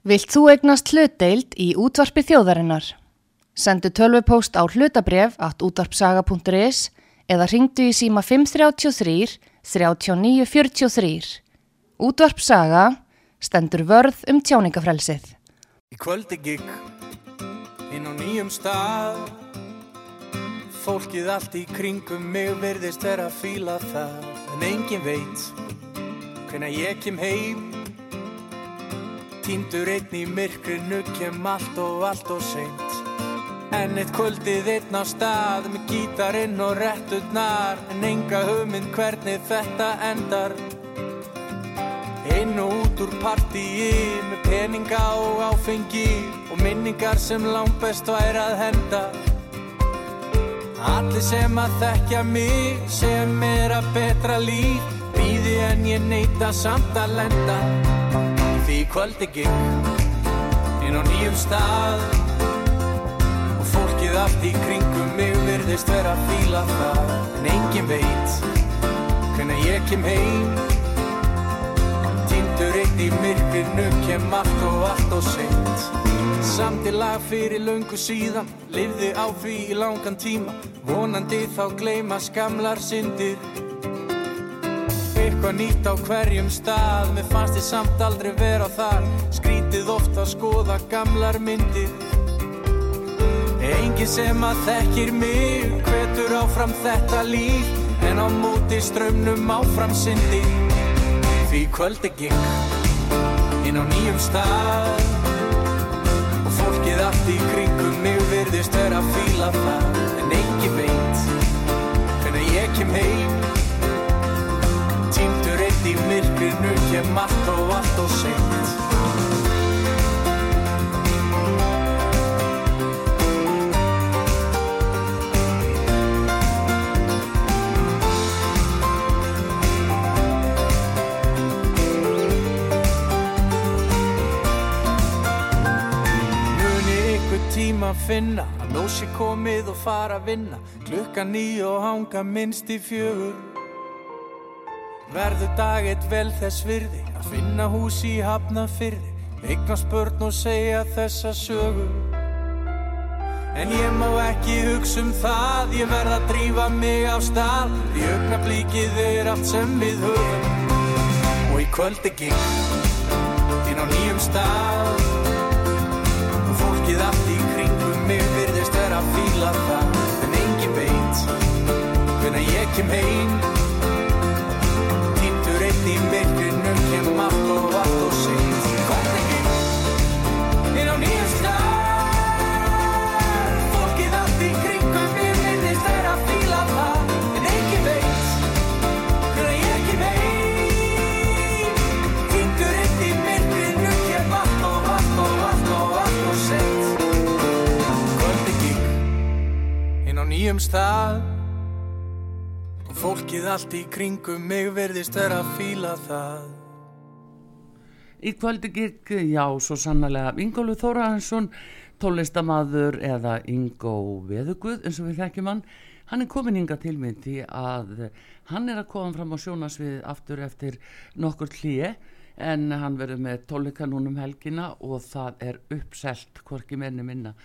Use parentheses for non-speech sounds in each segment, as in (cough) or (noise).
Vilt þú egnast hlutdeild í útvarpi þjóðarinnar? Sendu tölvupóst á hlutabref at útvarpsaga.is eða ringdu í síma 533 3943. Útvarpsaga stendur vörð um tjáningafrelsið. Í kvöldi gikk inn á nýjum stað Fólkið allt í kringum mig verðist vera að fíla það En engin veit hvenna ég kem heim Týndur einn í myrkrinu kem allt og allt og seint En eitt kvöldið einn á stað með gítarinn og réttutnar En enga hugmynd hvernig þetta endar Inn og út úr partíi með peninga og áfengi og minningar sem langt best væri að henda. Allir sem að þekkja mig sem er að betra líf býði en ég neyta samt að lenda. Því kvöldi gikk inn á nýjum stað. Og fólkið allt í kringum mig virðist vera að fíla það. En engin veit hvernig ég kem heim. Týndur eitt í myrkinu kem allt og allt og seint. Samtilag fyrir löngu síðan Livði á því í langan tíma. Vonandi þá gleyma skamlar syndir Eitthvað nýtt á hverjum stað. Mér fannst ég samt aldrei vera þar. Skrítið oft að skoða gamlar myndir. Engin sem að þekkir mig Hvetur áfram þetta líf En á móti strömmnum áfram syndir Því kvöldi gikk inn á nýjum stað. Og fólkið allt í kringum mig virðist vera að fíla það. En engin veit hvernig ég kem heim í myrkrinu kem allt og allt og seint. Tíma að finna að lósi komið og fara að vinna. Klukka ný og hanga minnst í fjögur verður dag eitt vel þess virði að finna hús í hafna fyrði eignast börn og segja þessa sögu. En ég má ekki hugsa um það ég verð að drífa mig á stað. Því augnablíkið er allt sem við höfum. Og í kvöldi gikk inn á nýjum stað. Fólkið allt í kringum mig virðist vera að fíla það. En engin veit hvernig ég kem heim í myrkrinu kem allt og allt og seint hvernig ég er á nýjum stað fólkið allt í kringum mig virðist vera að fíla það. En engin veit hvernig ég kem heim týndur einn í myrkrinu kem allt og allt og allt og allt og seint á nýjum stað fólkið allt í kringum mig verðist vera að fíla það. Í kvöldi gikk, já, svo sannlega Ingólu Þórahansson, tólistamadur eða Ingó Veðuguð eins og við þekkjum hann. Hann er komin ynga til mynd því að hann er að koma fram á sjónasvið aftur eftir nokkur hlýje en hann verður með tólika núnum helgina og það er uppselt hvorki menni minna.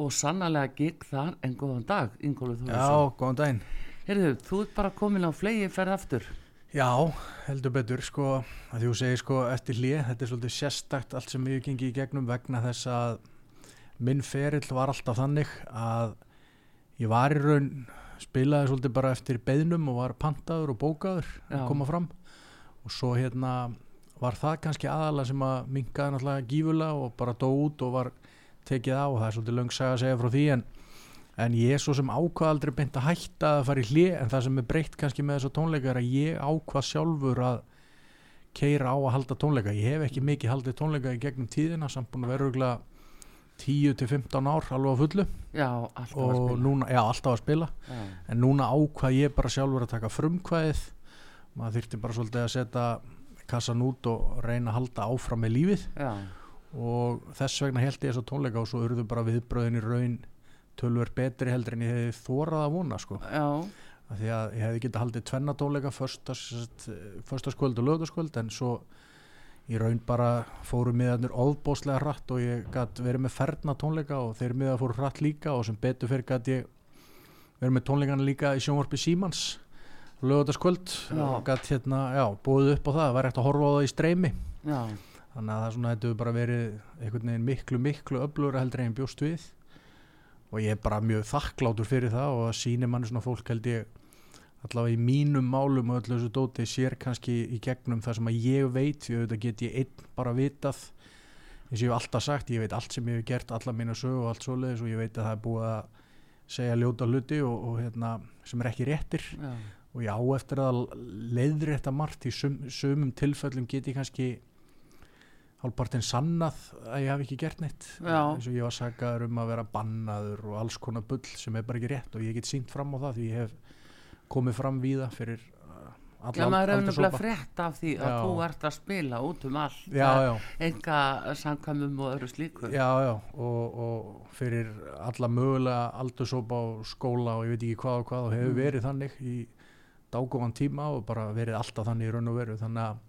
Og sannlega gikk þar en góðan dag Ingólu Þórahansson Já, góðan daginn Herðu, þú ert bara komin á flegi ferð aftur. Já, heldur betur sko að þú segir sko eftir hlið þetta er svolítið sérstakt allt sem ég gengi í gegnum vegna þess að minn ferill var alltaf þannig að ég var í raun spilaði svolítið bara eftir beðnum og var pantaður og bókaður Já. að koma fram. Og svo hérna var það kannski aðalega sem að minkaði náttúrulega gífulega og bara dó út og var tekið á. Og það er svolítið löng saga að segja frá því en, en ég er svo sem ákvað aldrei beint að hætta að fara í hlið en það sem er breytt kannski með þessa tónleika er að ég ákvað sjálfur að keira á að halda tónleika. Ég hef ekki mikið haldið tónleika í gegnum tíðina samt búin að vera örgulega 10-15 ár alveg á fullu. Já, og núna, já alltaf að spila. Já. en núna ákvað ég bara sjálfur að taka frumkvæðið. Maður þyrfti bara svolítið að setja kassan út og reyna að halda áfram með lífið. Já, og þess vegna held ég þess að tónleika og svo urðu bara viðbröðin í raun tölver betri heldur en ég hefði þórað að vona sko. af því að ég hefði getað haldið tvenna tónleika förstaskvöld og lögutaskvöld en svo í raun bara fóru miðarnir ofbóslega hratt og ég gætt verið með ferna tónleika og þeir miðar fóru hratt líka og sem betur fyrir gætt ég verið með tónleikana líka í sjónvarpi Símans lögataskvöld Já. og gætt hérna, já, búið upp á það var eftir að horfa á það í streymi. Já, þannig að það svona hefur bara verið einhvern veginn miklu miklu öflugur heldur en bjóst við og ég er bara mjög þakklátur fyrir það og það sýnir manni svona fólk held ég allavega í mínum málum og öllu þessu dóti sér kannski í gegnum það sem að ég veit því auðvitað get ég einn bara vitað. Eins og ég hef alltaf sagt, ég veit allt sem ég hef gert alla mína sög og allt svoleiðis og ég veit að það er búið að segja ljóta hluti og, og hérna, sem er ekki réttir. Já, og ég á eftir að leiðrétta margt í sum, sumum tilfellum get ég kannski hálfpartinn sannað að ég hafi ekki gert neitt. Eins og ég var sagaður um að vera bannaður og alls konar bull sem er bara ekki rétt og ég get sínt fram á það því ég hef komið fram víða fyrir uh, alla já maður hefur nefnilega frétt af því að Já. þú ert að spila út um allt. Enga samkvæmum og öðru slíku. Já, já og, og fyrir alla mögulega aldursópa og skóla og ég veit ekki hvað og hvað og hefur Mm. verið þannig í dágóðan tíma og bara verið alltaf þannig í raun og veru. Þannig að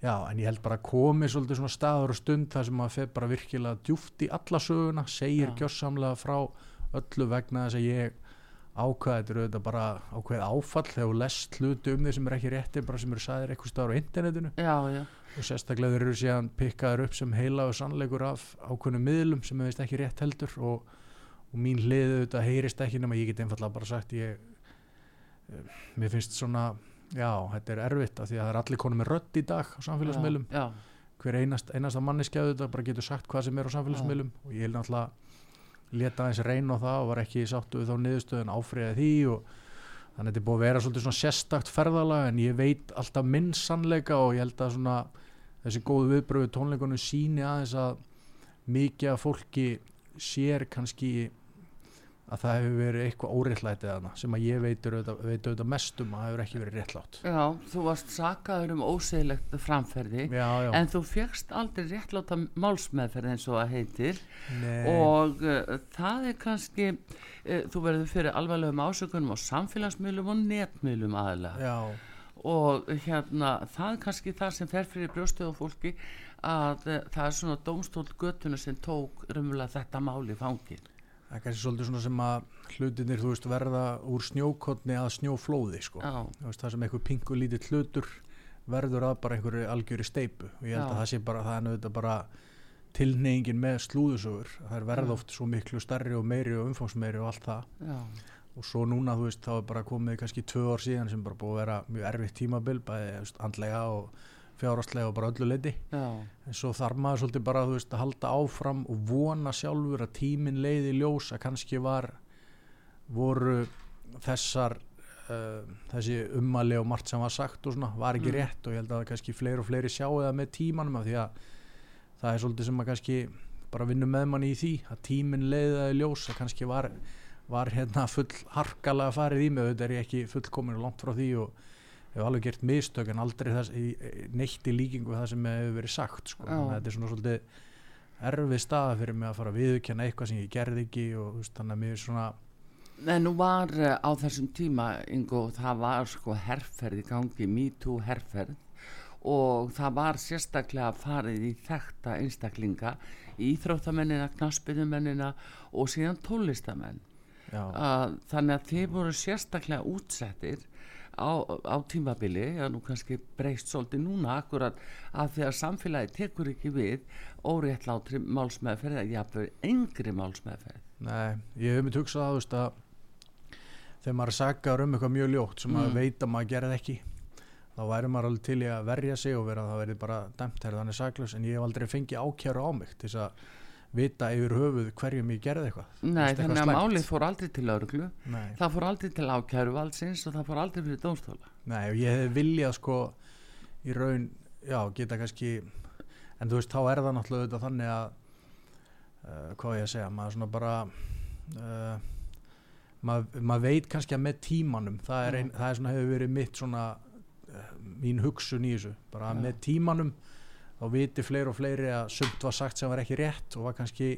já, en ég held bara að komi svolítið svona staður og stund þar sem maður fer bara virkilega djúft í alla söguna, segir Já. gjörsamlega frá öllu vegna þess að ég ákvaði, þetta auðvitað bara ákveðið áfall þegar þú lest hluti um þeir sem er ekki rétti bara sem eru sæðir eitthvað staður á internetinu já, já, og sérstaklega þeir eru síðan pikkaður upp sem heila og sannleikur af ákveðnum miðlum sem veist ekki rétt heldur og, og mín hliðu þetta heyrist ekki nema ég get einfallega bara sagt ég eh, mér finnst svona já, þetta er erfitt af því að það er allir konum með rödd í dag á samfélagsmiðlum. Já, hver einast, einasta manneskjaðu þetta bara getur sagt hvað sem er á samfélagsmiðlum og ég er náttúrulega leta aðeins reyna á það og var ekki sáttu við þá niðurstöðun áfriða því og þannig að þetta er búið að vera svolítið svona sérstakt ferðalag en ég veit alltaf minn sannleika og ég held að svona þessi góðu viðbröðu tónleikunum síni aðeins að mikið af fólki sér kannski að það hefur verið eitthvað óréttlætið þarna sem að ég veitur auðvitað, veit auðvitað mest um að hefur ekki verið réttlátt. Já þú varst sakaður um óseglegt framferði já, já, en þú fegst aldrei réttláta málsmeðferð eins og það heitir. Nei, og uh, það er kannski uh, þú verður fyrir alvarlegum ásökunum á samfélagsmiðlum og netmiðlum aðalega já, og hérna það er kannski það sem fer fyrir brjóstuð á fólki að uh, það er svona dómstól göttuna sem tók raunverulega þetta mál í fangin það er kannski svolítið svona sem að hlutinir, veist, verða úr snjókotni að snjóflóði, sko. Veist, það sem einhver pingu lítill hlutur verður að bara einhverju algjöri steipu og ég held Já. að það sé bara, það er náttúrulega bara tilneyingin með slúðusögur það er verða Já. oft svo miklu starri og meiri og umfangsmeiri og allt það. Já, og svo núna, þú veist, þá er bara komið kannski tvö ár síðan sem bara búið að vera mjög erfitt tímabil bæði, þú veist, andlega og fjárhastlega og bara öllu leiti en svo þarf maður svolítið bara veist, að halda áfram og vona sjálfur að tíminn leiði ljós að kannski var voru þessar uh, þessi ummali og margt sem var sagt og svona var ekki Mm. rétt og ég held að kannski fleiri og fleiri sjáu það með tímanum af því að það er svolítið sem að kannski bara vinnum með manni í því að það í ljós að kannski var, var hérna full harkalega farið í mig auðvitað er ekki fullkomin og langt frá því og hefur alveg gert mistök en aldrei þess, í, neitt í líkingu það sem hefur verið sagt sko. Þetta er svona svolítið erfið staða fyrir mig að fara að viðurkenna eitthvað sem ég gerði ekki og þú veist, þannig að mér svona En nú var uh, á þessum tíma, Ingo, það var sko herrferð í gangi, MeToo herrferð og það var sérstaklega farið í þekta einstaklinga, íþróttamennina, knaspinumennina og síðan tólistamenn. Að, þannig að þeir voru sérstaklega útsettir á, á tímabili, já nú kannski breyst svolítið núna akkurat að því að samfélagi tekur ekki við óréttlátri málsmeðferð eða jafnveg engri málsmeðferð. nei, ég hef myndi hugsað að veist að þegar maður sakar um eitthvað mjög ljótt sem maður Mm. veit að maður gerði ekki þá væri maður alveg til í að verja sig og vera að það verði bara dæmt þegar þannig saklaus en ég hef aldrei fengið ákjæru á mig til þess að vita yfir höfuð hverjum ég gerði eitthvað Nei, veist, þannig eitthvað að slæmt. málið fór aldrei til nei, það fór aldrei til ákæru valdsins og það fór aldrei fyrir dómstóla. nei, og ég hef viljað sko í raun, já, geta kannski en þú veist, þá er það náttúrulega auðvitað þannig að uh, hvað ég að segja, maður svona bara uh, maður, maður veit kannski að með tímanum það er, ein, það er svona hefur verið mitt svona uh, mín hugsun í þessu bara Já. með tímanum þá viti fleiri og fleiri að sumt var sagt sem var ekki rétt og var kannski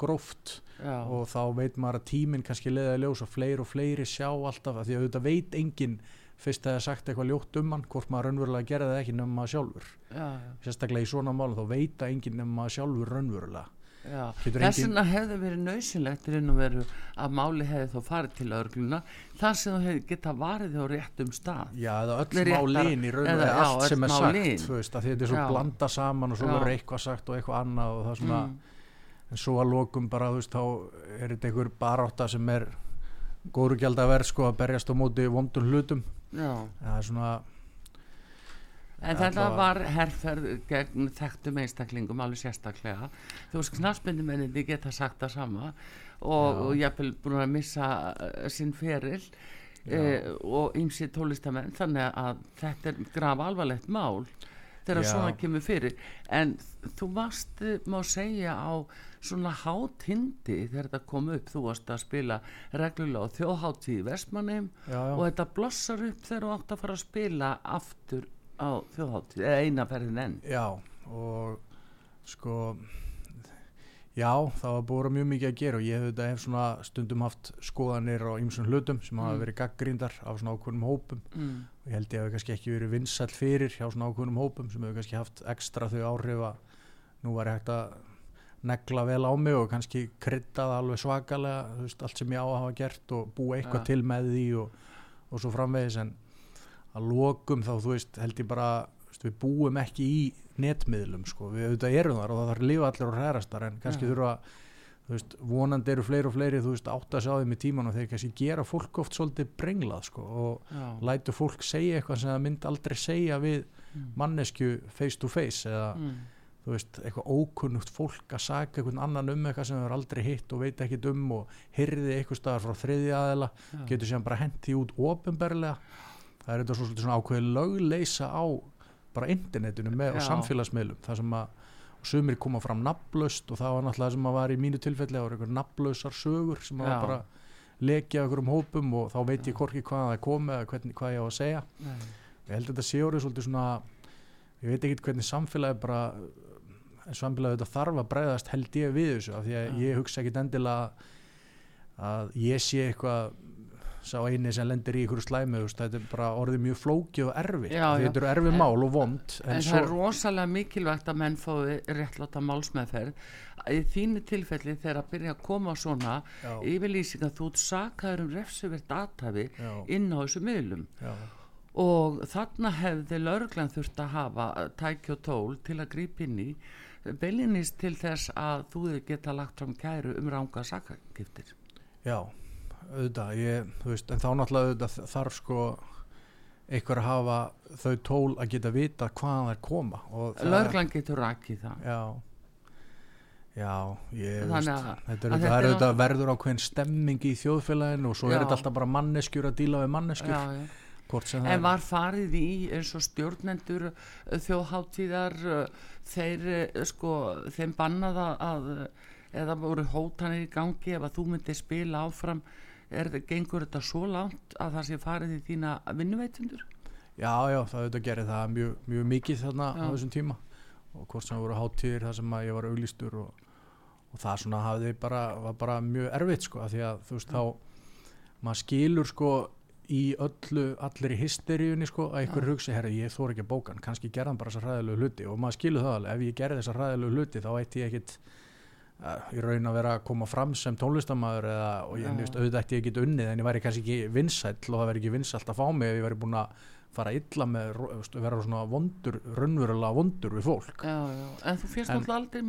gróft. Já, og þá veit maður að tíminn kannski leiða í ljós og fleiri og fleiri sjá alltaf að því að auðvitað veit enginn fyrst að það er sagt eitthvað ljótt um hann hvort maður raunverulega gerði það ekki nema maður sjálfur. Já, já. sérstaklega í svona málum þá veit að enginn nema maður sjálfur raunverulega Þess engin- vegna hefði verið veru að máli hefði þó farið til örgluna þar sem þú hefði geta varið á réttum stað. Já, eða öll málin í raun og eða, allt sem er málin. sagt veist, þetta er svo Já. blanda saman og svo verður eitthvað sagt og eitthvað annað og það er svona, Mm. en svo að lokum bara, þú veist, þá er þetta einhver barátta sem er góru gjald að verð sko að berjast á móti vondum hlutum Já, það er svona, en þetta var herrferð gegn þekktum einstaklingum alveg sérstaklega. Þú veist, knarsmyndumenninni geta sagt það sama og, ég hef búin að missa uh, sinn feril eh, og ymsi tólistamenn þannig að þetta er graf alvarlegt mál þegar svona kemur fyrir. En þú varst, eh, má segja á svona hátindi þegar þetta kom upp, þú varst að spila reglulega á þjóðháttíð í Vestmannheim og þetta blossar upp þegar þú átt að fara að spila aftur á þjóðháttíð eða eina ferðin enn já og sko já, það var búið mjög mikið að gera og ég hef, hef svona stundum haft skoðanir á ýmsum hlutum sem hafa Mm. verið gaggrindar af svona ákveðnum hópum mm. og ég held ég hef kannski ekki verið vinsæll fyrir hjá svona ákveðnum hópum sem hefur kannski haft ekstra þau áhrif að nú var ég hægt að negla vel á mig og kannski kryddað alveg svakalega veist, allt sem ég á að hafa gert og búa eitthvað Ja. til með því og, og svo framvegis en að lokum þá þú veist held ég bara veist, við búum ekki í netmiðlum sko, við auðvitað erum þar og það þarf að lifa allir og hræðastar en kannski þurfa veist, vonandi eru fleiri og fleiri þú veist, átt að sjá þeim í tíman og þeir kannski gera fólk oft svolítið brenglað sko og Já. lætur fólk segja eitthvað sem það myndi aldrei segja við Mm. mannesku face to face eða Mm. þú veist, eitthvað ókunnugt fólk að saka einhvern annan um eitthvað sem er aldrei hitt og veit ekkit um og hyrði eitthvað staðar frá þriði aðela Já. getur sem bara því út ofinberlega það er svolítið svona ákveði lögleisa á bara internetinu með og Já. samfélagsmiðlum það sem að og sumir koma fram nafnlaust og það var náttúrulega sem að var í mínu tilfelli það voru einhver nafnlausar sögur sem að Já. bara lekja okkur um hópum og þá veit ég hvorki hvað það er komið eða hvernig, hvað ég á að segja Nei. ég held að þetta sé orðið svolítið svona ég veit ekki hvernig samfélagi bara samfélagi þetta þarf að breyðast held ég við þessu af því að Já. ég hugsa ekki endilega að ég sé eitthvað sá eini sem lendir í ykkur slæmi þetta er bara orðið mjög flókið og já. þetta eru erfið En- mál og vond En, það er rosalega mikilvægt að menn fái réttláta málsmeðferð. Í þínu tilfelli þegar að byrja að koma svona yfirlýsing að þú sakaður um refsivert aðtæfi já, inn á þessu miðlum. Já, og þarna hefði lauruglan þurft að hafa tæki og tól til að grípa inn í beilinist til þess að þú geta lagt fram kæru um ranga sakagiftir já auðvitað, ég, veist, en þá náttúrulega auðvitað þarf sko einhver að hafa þau tól að geta vita hvaðan þær koma lauruglan getur rakið það Já Já, ég veist að- þetta er, að auðvitað- auðvitað verður ákveðin stemming í þjóðfélaginu og svo Já. er þetta alltaf bara manneskjur að díla við manneskjur já, já. En var farið í eins og stjórnendur uh, þjóðháttíðar uh, þeir uh, sko þeim bannaða að eða voru hótanir í gangi ef að þú myndir spila áfram er, gengur þetta svo langt að það sé farið í þína vinnuveitundur? Já, já, það auðvitað gerir það mjög, mjög mikið þarna á Já. þessum tíma og hvort sem það voru hátíðir þar sem að ég var auglýstur og, og það svona hafði bara, var bara mjög erfitt sko, af því að þú veist þá maður skilur sko í öllu, allir í hysteríunni sko, að einhver hugsi, herri, ég þór ekki að bóka hann kannski gerði hann bara þessar hræðilegu hluti og maður skilur það alveg, ef ég gerði þessar hræðilegu hluti þá ætti ég ekkit í raun að vera að koma fram sem tónlistamæður eða, og ég veist, auðvitað ætti ég ekki unnið en ég væri kannski ekki vinsæll og það væri ekki vinsælt að fá mig ef ég væri búin að fara illa með, vera svona vondur, raunverulega vondur við fólk. Já, já, en þú fyrst náttúrulega aldrei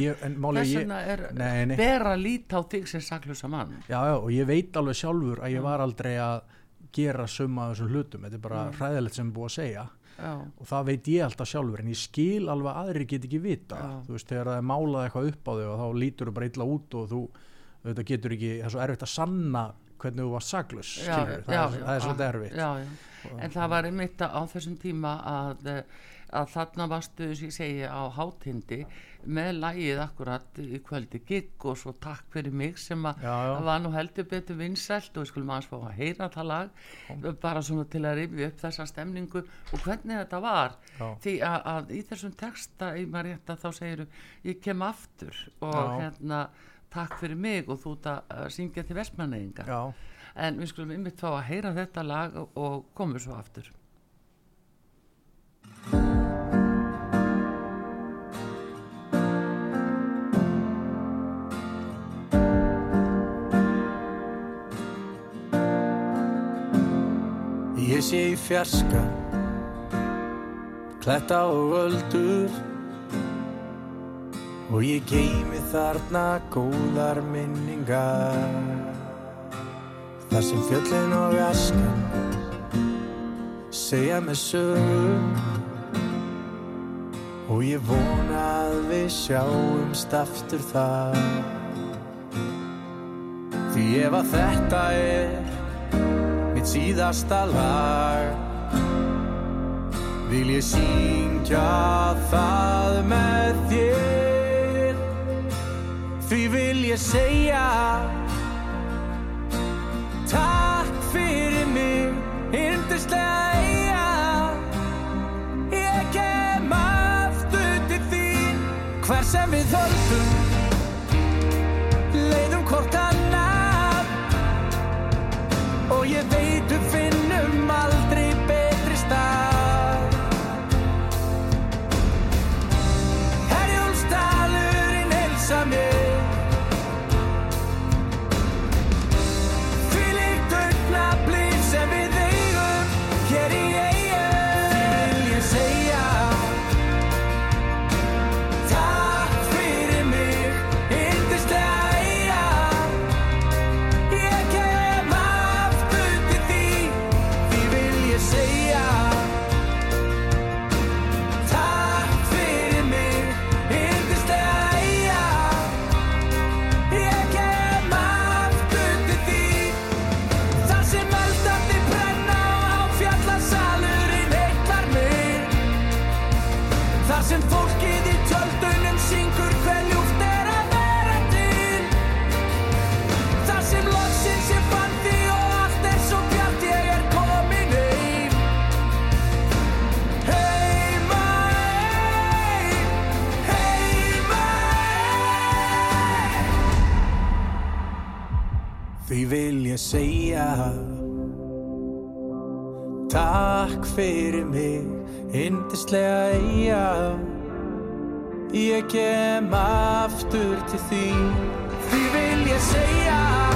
ég, en máli Þess ég, vegna er nei, nei, vera að líta á þig sem saklusa mann. Já, já, og ég veit alveg sjálfur að ég var aldrei að gera summa af þessum hlutum, þetta er bara hræðilegt sem er búið að segja Já, og það veit ég alltaf sjálfur en ég skil alveg að aðrir get ekki vita Já. þú veist, þegar það er málað eitthvað upp á þig og þá lítur þú bara illa út og þú þetta getur ekki, það er svo erfitt að sanna hvernig þú já, skilur, það, er, er svolítið erfitt. já, já. En það var einmitt á þessum tíma að, að þarna varstu, sem ég segi, á hátindi með lægið akkurat í kvöldi gigg og svo takk fyrir mig sem að já, já, það var nú heldur betur vinsælt og við skulum aðeins fá að heyra það lag. Bara svona til að rifja upp þessa stemningu. Og hvernig þetta var? Já, því að, að í þessum texta í að þá segiru ég kem aftur og Já. hérna takk fyrir mig og þú ert að að syngja til vestmanneginga já, en við skulum ymmit fá að heyra þetta lag og komum svo aftur Ég sé í fjarska Kletta og öldur. Og ég geymi þarna góðar minningar. Þar sem fjöllin og askan Segja mig sögum Og ég vona að við sjáumst aftur þar. Því ef að þetta er mitt síðasta lag. Vil ég syngja það með þér? Því vil ég segja Takk fyrir mig, yndislega eiga Ég kem aftur til þín Hver sem við höldum. Leiðum hvort annað segja Takk fyrir mig, yndislega eiga Ég kem aftur til þín. Því vil ég segja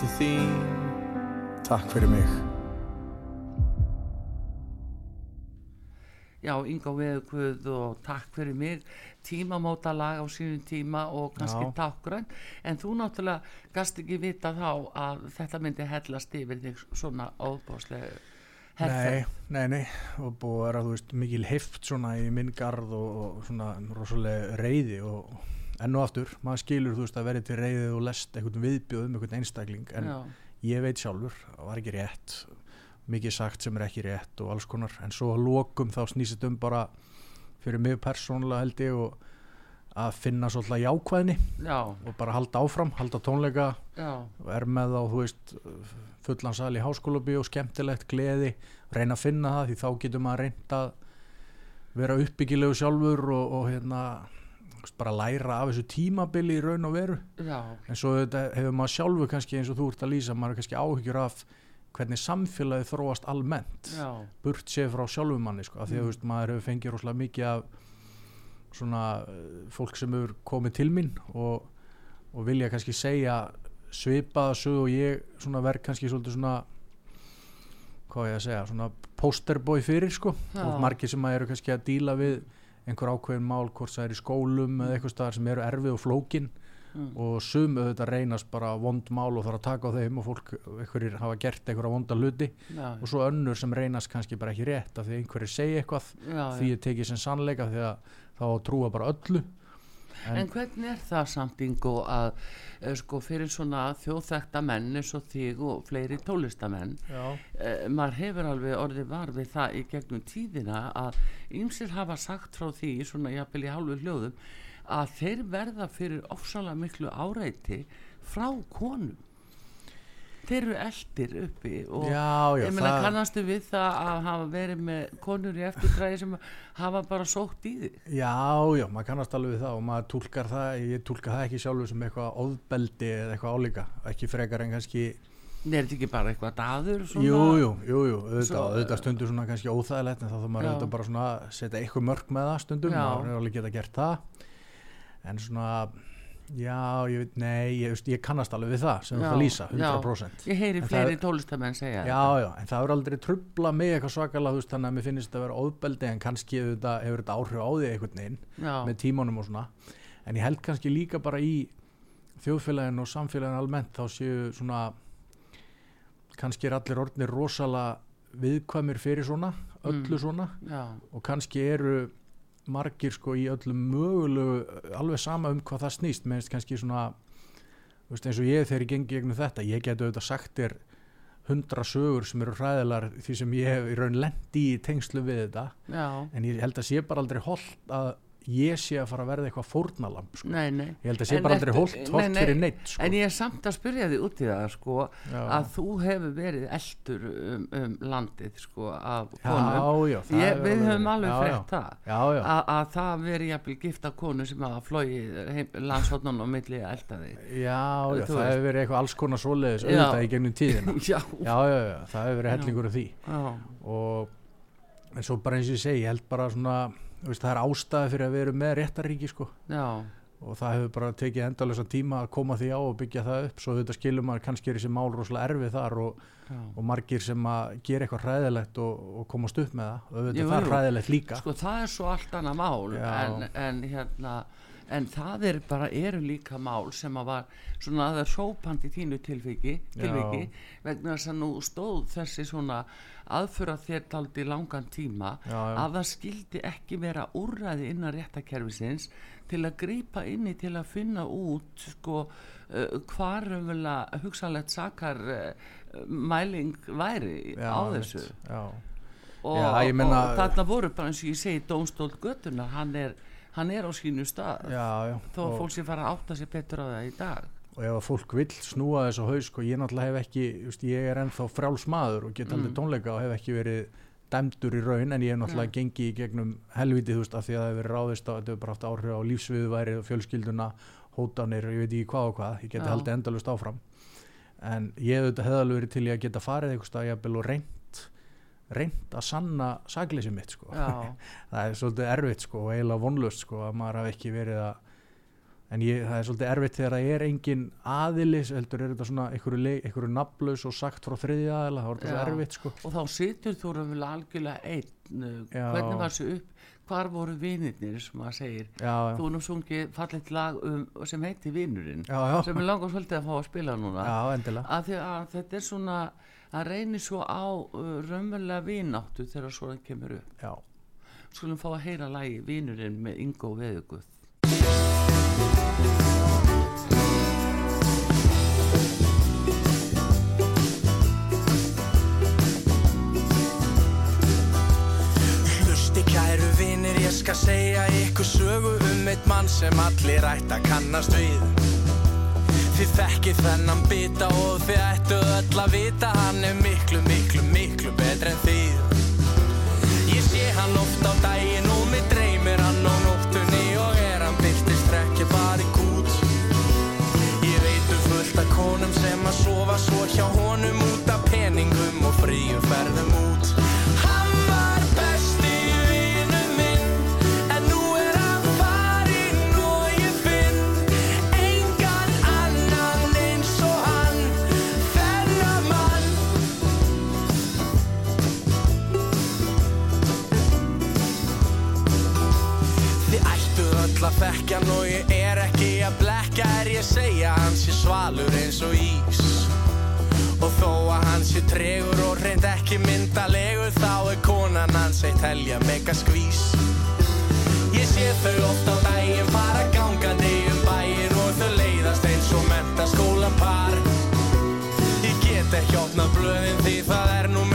til þín. Takk fyrir mig. Já, Inga Veðuguð og takk fyrir mig. Tímamóta lag á sínum tíma og kannski Já. tákgrönn en þú náttúrulega gast ekki vita þá að þetta myndi hellast yfir þig svona óbáslega nei, nei, nei. Og búið að vera, þú veist, mikil heift svona í minn garð og, og svona rosalega reyði og enn og aftur, maður skilur, þú veist, að verið til reyði og lest einhvern viðbjóð um einhvern einstakling en Já, ég veit sjálfur, það var ekki rétt mikið sagt sem er ekki rétt og alls konar, en svo að lokum þá snýst um bara fyrir mig persónulega held ég og að finna svolítið jákvæðni já, og bara halda áfram, halda tónleika já, og er með þá, þú veist fullan sal í háskólabi og skemmtilegt gleði, reyna að finna það því þá getur maður reynd að vera uppbyggilegu sjálfur og, og hérna bara læra af þessu tímabili í raun og veru. Já, en svo hefur maður sjálfur kannski eins og þú ert að lýsa, maður er kannski áhyggjur af hvernig samfélagi þróast almennt. Já, burt séð frá sjálfum manni sko, af því að Mm. veist, maður hefur fengið rosalega mikið af svona eh, fólk sem hefur komið til mín og, og vilja kannski segja svipaða sög og ég svona verð kannski svolítið svona hvað ég að segja, svona posterboy fyrir sko. Margir sem eru kannski að díla við einhver ákveðin mál hvort það er í skólum eða eitthvað staðar sem eru erfið og flókin. Mm. og sum auðvitað reynast bara vond mál og þarf að taka á þeim og fólk einhverjir hafa gert einhverja vonda hluti. Já, og svo önnur sem reynast kannski bara ekki rétt af því einhverjir segja eitthvað já, því ég tekið sem sannleika því að þá trúa bara öllu En, hvernig er það samt Ingo að eh, sko fyrir svona þjóðþekta menn eins og þig og fleiri tólistamenn eh, maður hefur alveg orðið var við það í gegnum tíðina að ýmsir hafa sagt frá því svona jafnvel í hálfu hljóðum að þeir verða fyrir ofsalega miklu áreiti frá konum þeir eru eldir uppi og já, já ég meina það- kannastu við það að hafa verið með konur í eftirtræði sem hafa bara sótt í þig? Já, já, maður kannast alveg við það og maður tólkar það, ég tólka það ekki sjálfur sem eitthvað óðbeldi eða eitthvað álíka ekki frekar en kannski er þetta ekki bara eitthvað daður svona? Jú, jú, auðvitað, Svo- auðvitað stundur svona kannski óþægilegt en þá þarf maður auðvitað bara svona setja eitthvað mörg með það stundum, maður er alveg geta gert það. En svona já, ég veit, nei, ég, veist, ég kannast alveg við það sem Já, ert að lýsa, já. 100% ég heyri En fleiri það- tólistamenn segja Já, já, en það er aldrei trubla mig eitthvað svakalega, þú veist, þannig að mér finnst þetta að vera óðbeldi en kannski auðvitað, hefur þetta áhrif á því einhvern veginn já, með tímanum og svona. En ég held kannski líka bara í þjóðfélaginu og samfélaginu almennt þá séu svona kannski er allir orðnir rosalega viðkvæmir fyrir svona öllu Mm. svona. Já, og kannski eru margir sko í öllu mögulegu alveg sama um hvað það snýst. Meðist kannski svona veist, eins og ég þegar ég gengi gegnum þetta ég geti auðvitað sagt þér hundra sögur sem eru hræðilar því sem ég hef í raun lendi í tengslu við þetta. Já, en ég held að sé bara aldrei holdt að ég sé að fara að verða eitthvað fórnalamb sko. nei, nei. Ég held að sé En bara aldrei holdt nei, fyrir neitt sko. en ég er samt að spyrja því út í það sko, já, að þú hefur verið eldur um, um landið sko, af já, konum. já, það ég, við höfum alveg já, frétt það já, já, að, að það veri jafnvel gifta konu sem hafa flóið landshotnun og milli að elda þig. Já, já, það hefur verið eitthvað alls konar svoleiðis Já. auðvitað í gegnum tíðina. (laughs) Já, já, já, já, það hefur verið Já. hellingur af því. Já, og en svo bara eins og ég segi, ég held bara svona veist, það er ástæði fyrir að vera með réttaríki sko. Og það hefur bara tekið endalösa tíma að koma því á og byggja það upp. Svo þetta skilur maður kannski er þessi mál rosalega erfið þar og, og margir sem að gera eitthvað hræðilegt og, og komast upp með það. Og það er hræðilegt líka. Sko það er svo allt annað mál en, en hérna en það er bara, eru líka mál sem að var svona að það er sópandi þínu tilviki, tilviki vegna þess að nú stóð þessi svona aðfura þér taldi langan tíma Já, já. að það skildi ekki vera úrræði innan réttakerfisins til að grípa inni til að finna út sko uh, hvar umvöla hugsanlegt sakar uh, mæling væri Já, á þessu. Já, og, meina- og þarna voru bara eins og ég segi Dómstól Götuna, hann er hann er á sínu stað já, já þó að og, fólk sé fara að átta sér betur á það í dag og ef að fólk vill snúa þess á haus sko, ég náttúrulega hef ekki, just, ég er ennþá frjálsmaður og get aldrei Mm. tónleika og hef ekki verið dæmdur í raun en ég hef náttúrulega Já. gengið í gegnum helviti þú veist af því að það hefur verið ráðist á, þetta hefur bara haft áhrif á lífsviðværi og fjölskylduna hótanir, ég veit ekki hvað og hvað ég geti Já. haldið endalust áfram en ég hef þetta hefði alveg verið til í að geta farið eitthvað stað jafnvel og reynt reynt að sanna sagleysi mitt sko. (laughs) það er svolítið erfitt sko, og eiginlega vonlust sko, að maður hafi ekki verið að en ég, það er svolítið erfitt þegar það er engin aðilis heldur er þetta svona einhverju, nafnlaus og sagt frá þriðja aðila þá er þetta erfitt sko. og þá situr þú raunverulega algjörlega einn uh, Já. hvernig var þessu upp? Hvar voru vinirnir sem maður segir? Já, já, þú erum sungið fallet lag um, sem heiti já, sem er langar svolítið að fá að spila núna. Að að þetta er svona að reynir svo á uh, raunverulega vináttu þegar svona kemur upp. Já, skulum fá að heyra lagi vinurinn með Ingo Veðuguð Hlusti kæru vinir, ég skal segja ykkur sögu um eitt mann sem allir ætti að kannast við Þið þekkið þennan bita og þið ættu öll að vita Hann er miklu, miklu, miklu betri en þið. Ég sé hann oft á daginn og mig dreymir hann á nóttunni Og er hann byrtist trekki bara í kút. Ég veit um fullt af konum sem að sofa svo hjá honum svalur eins og ís. Og þó að hans sé tregur og reynd ekki myndalegur þá er konan hans eitt helja mega skvís. Ég sé þau oft á daginn fara gangandi um bæinn og þau leiðast eins og mentaskólan par Ég get ekki opna blöðin því það er nú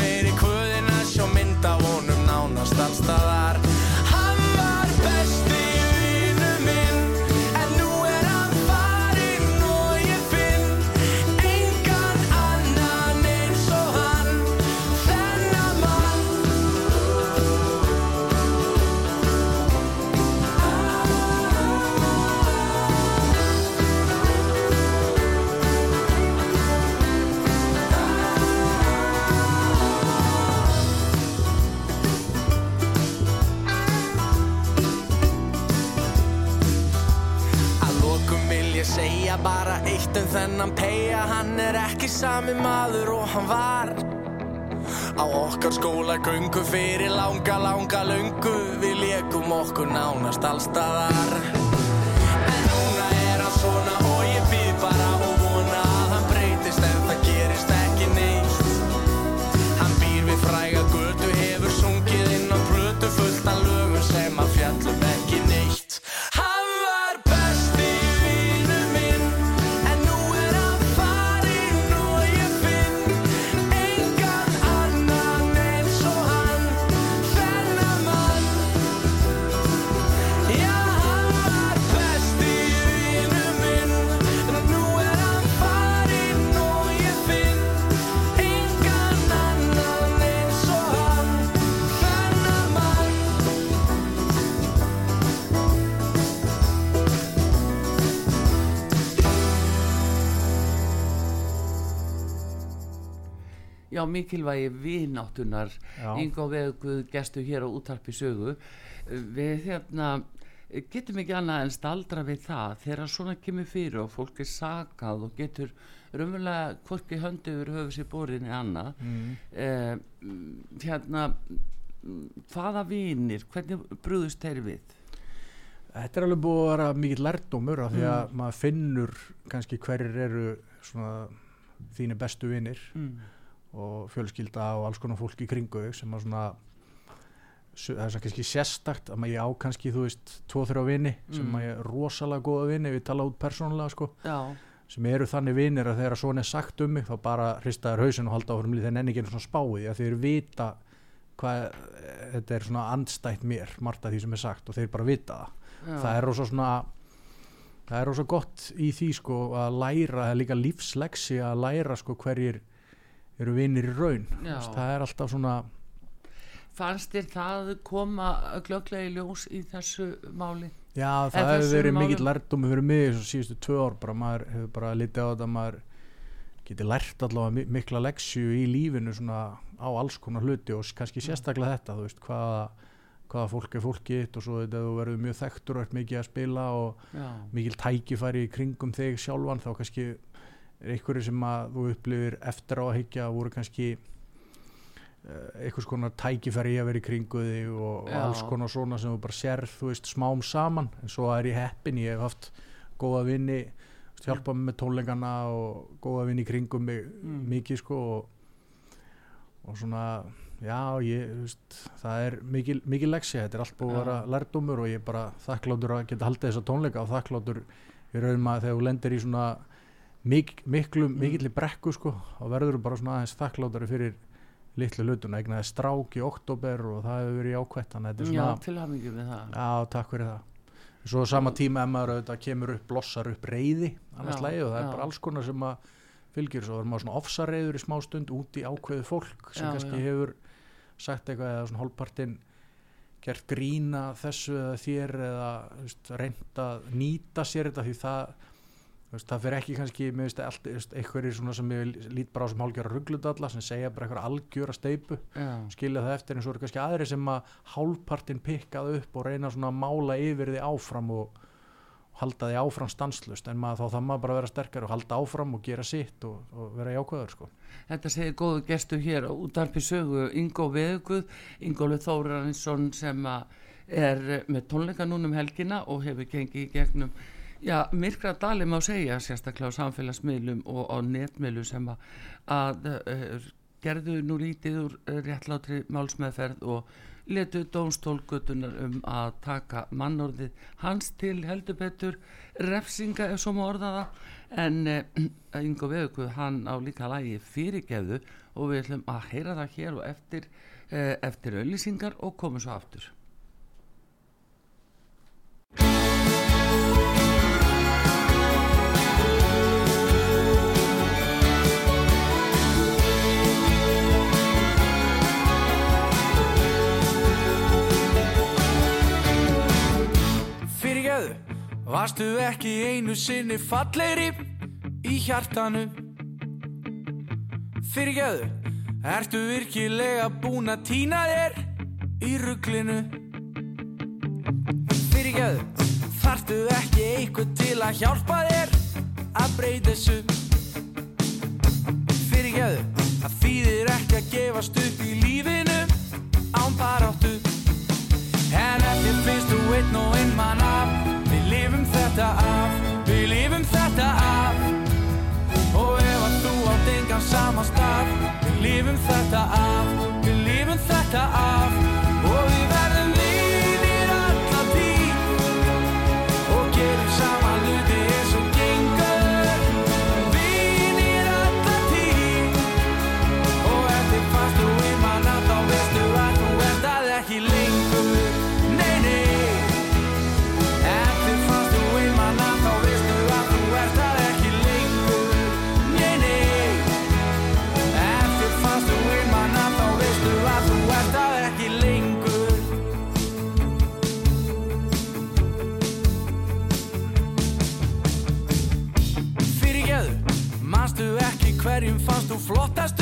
segja bara eitt um þennan peyja Hann er ekki sami maður og hann var Á okkar skóla göngu fyrir langa, langa löngu. Við leikum okkur nánast allstaðar Já, mikilvægi vináttunar. Ingo Veguð gestu hér á útarpi sögu við hérna getum ekki annað en staldra við það þegar svona kemur fyrir og fólk er sakað og getur raunverulega hvorki höndu yfir höfu sér borinni annað mm. eh, mm, hérna mm, hvaða vinir, hvernig brúðust þeir við? Þetta er alveg búið að vera mikill lærdómur af því að Mm. maður finnur kannski hverjir eru svona þínu bestu vinnir Mm. Og fjölskylda og alls konar fólk í kringu sem að svona það er svo kannski sérstakt að maður ég á kannski þú veist tvo-þrjá vini sem Mm. maður er rosalega góða vini við tala út persónulega sko Já, sem eru þannig vinir að þegar svona er sagt um mig þá bara hristaður hausin og halda áfram þeir nenni ekki svona spáið að þeir vita hvað þetta er svona andstætt mér margt af því sem er sagt og þeir bara vita það já. það er rosa svona það er rosa gott í því sko að læra, það er líka lífsleksi að læra sko hverjir eru vinir í raun. Þess, það er alltaf svona Fannst þér það koma glögglega í ljós í þessu máli? já það hefur verið mikill lærdómi fyrir mig þessu síðustu tvö ár bara maður hefur bara litið á þetta að maður geti lært allavega mi- mikla leksju í lífinu svona á alls konar hluti og kannski sérstaklega þetta þú veist hvaða, hvaða fólk er fólkið og svo þetta þú verður mjög þekktur og ert mikið að spila og Já, mikil tækifæri í kringum þig sjálfan þá kannski einhverju sem að þú upplifir eftir á að higgja voru kannski uh, einhvers konar tækifæri að vera í kringu þig og, Já. alls konar svona sem þú bara sérð þú veist smám saman en svo er ég heppin, ég hef haft góða vinni hjálpa mig með tónleikana og góða vinni í kringum mig Mm. mikið sko og, og svona já, ég, veist, það er mikil, mikil leksja, þetta er allt búið að vera lærdómur og ég er bara þakkláttur að geta haldið þessa tónleika og þakkláttur í raun maður þegar þú lendir í svona mik, miklu, Mm. mikilli brekku sko og verður bara svona aðeins þakkláttur fyrir litlu hlutuna, eignaði strák í oktober og það hefur verið er já svona, til hafingi með það já, takk fyrir það svo sama tíma ef maður auðvitað kemur upp blossar upp reyði annars Já, lagi og það já. er bara alls konar sem að fylgir svo er maður svona ofsareyður í smá stund út í ákveðu fólk sem Já, kannski já. hefur sagt eitthvað eða svona hálfpartinn gert grína þessu eða þér eða að nýta sér þetta því það það fyrir ekki kannski veist, einhverjir svona sem ég lít bara á sem hálfgjöra ruggludalla sem segja bara eitthvað algjöra steipu Já, skilja það eftir en svo eru kannski aðri sem að hálfpartinn pikkað upp og reyna svona að mála yfir því áfram og, og halda því áfram stanslust en maður, þá það maður bara að vera sterkar og halda áfram og gera sitt og, og vera jákvæður sko. Þetta segir góðu gestu hér á útarpi sögu Ingo Veðuguð, Ingólu Þórarinsson sem að er með tónleika núnum helgina og hefur gengið í gegnum já, myrkra dali má segja sérstaklega á samfélagsmiðlum og á netmiðlu sem að, að uh, gerðu nú lítið úr réttlátri málsmeðferð og letu dómstólgötunar um að taka mannorðið hans til heldur betur. Refsinga ef svo má orða það. En uh, Ingo Veðuguð hann á líka lægi fyrirgeðu og við ætlum að heyra það hér og eftir, uh, eftir auðlýsingar og komum svo aftur Varstu ekki einu sinni fallegri í hjartanu? Fyrirgjöðu, ertu virkilega búin að týna þér í rugglinu Fyrirgjöðu, þartu ekki eitthvað til að hjálpa þér að breyta þessu? Fyrirgjöðu, það þýðir ekki að gefast upp í lífinu án baráttu. En ef þið finnst þú einn og einn mann af þetta af, við lifum þetta af. Og ef að þú átt engan sama stað Við lifum þetta af, við lifum þetta af hverjum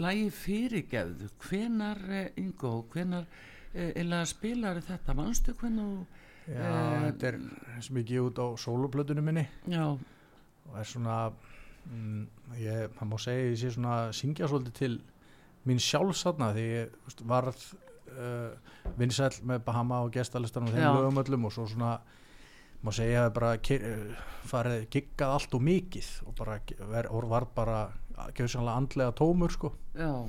Lægi fyrirgefðu, hvenar, eh, Ingo, hvenar eh, eða spilar þetta, manstu hvenar Já, Eh, þetta er sem ég gef út á sóluplötunum minni. Já, og er svona mm, ég, það má segja ég sé svona syngja svolítið til mín sjálfsatna því ég veist, varð uh, vinsæll með Bahama og gestalistan og þeim lögum öllum og svo svona má segja að bara ke- eh, farið giggað allt og mikið og bara ver, og var bara gjössanlega andlega tómur sko. Já,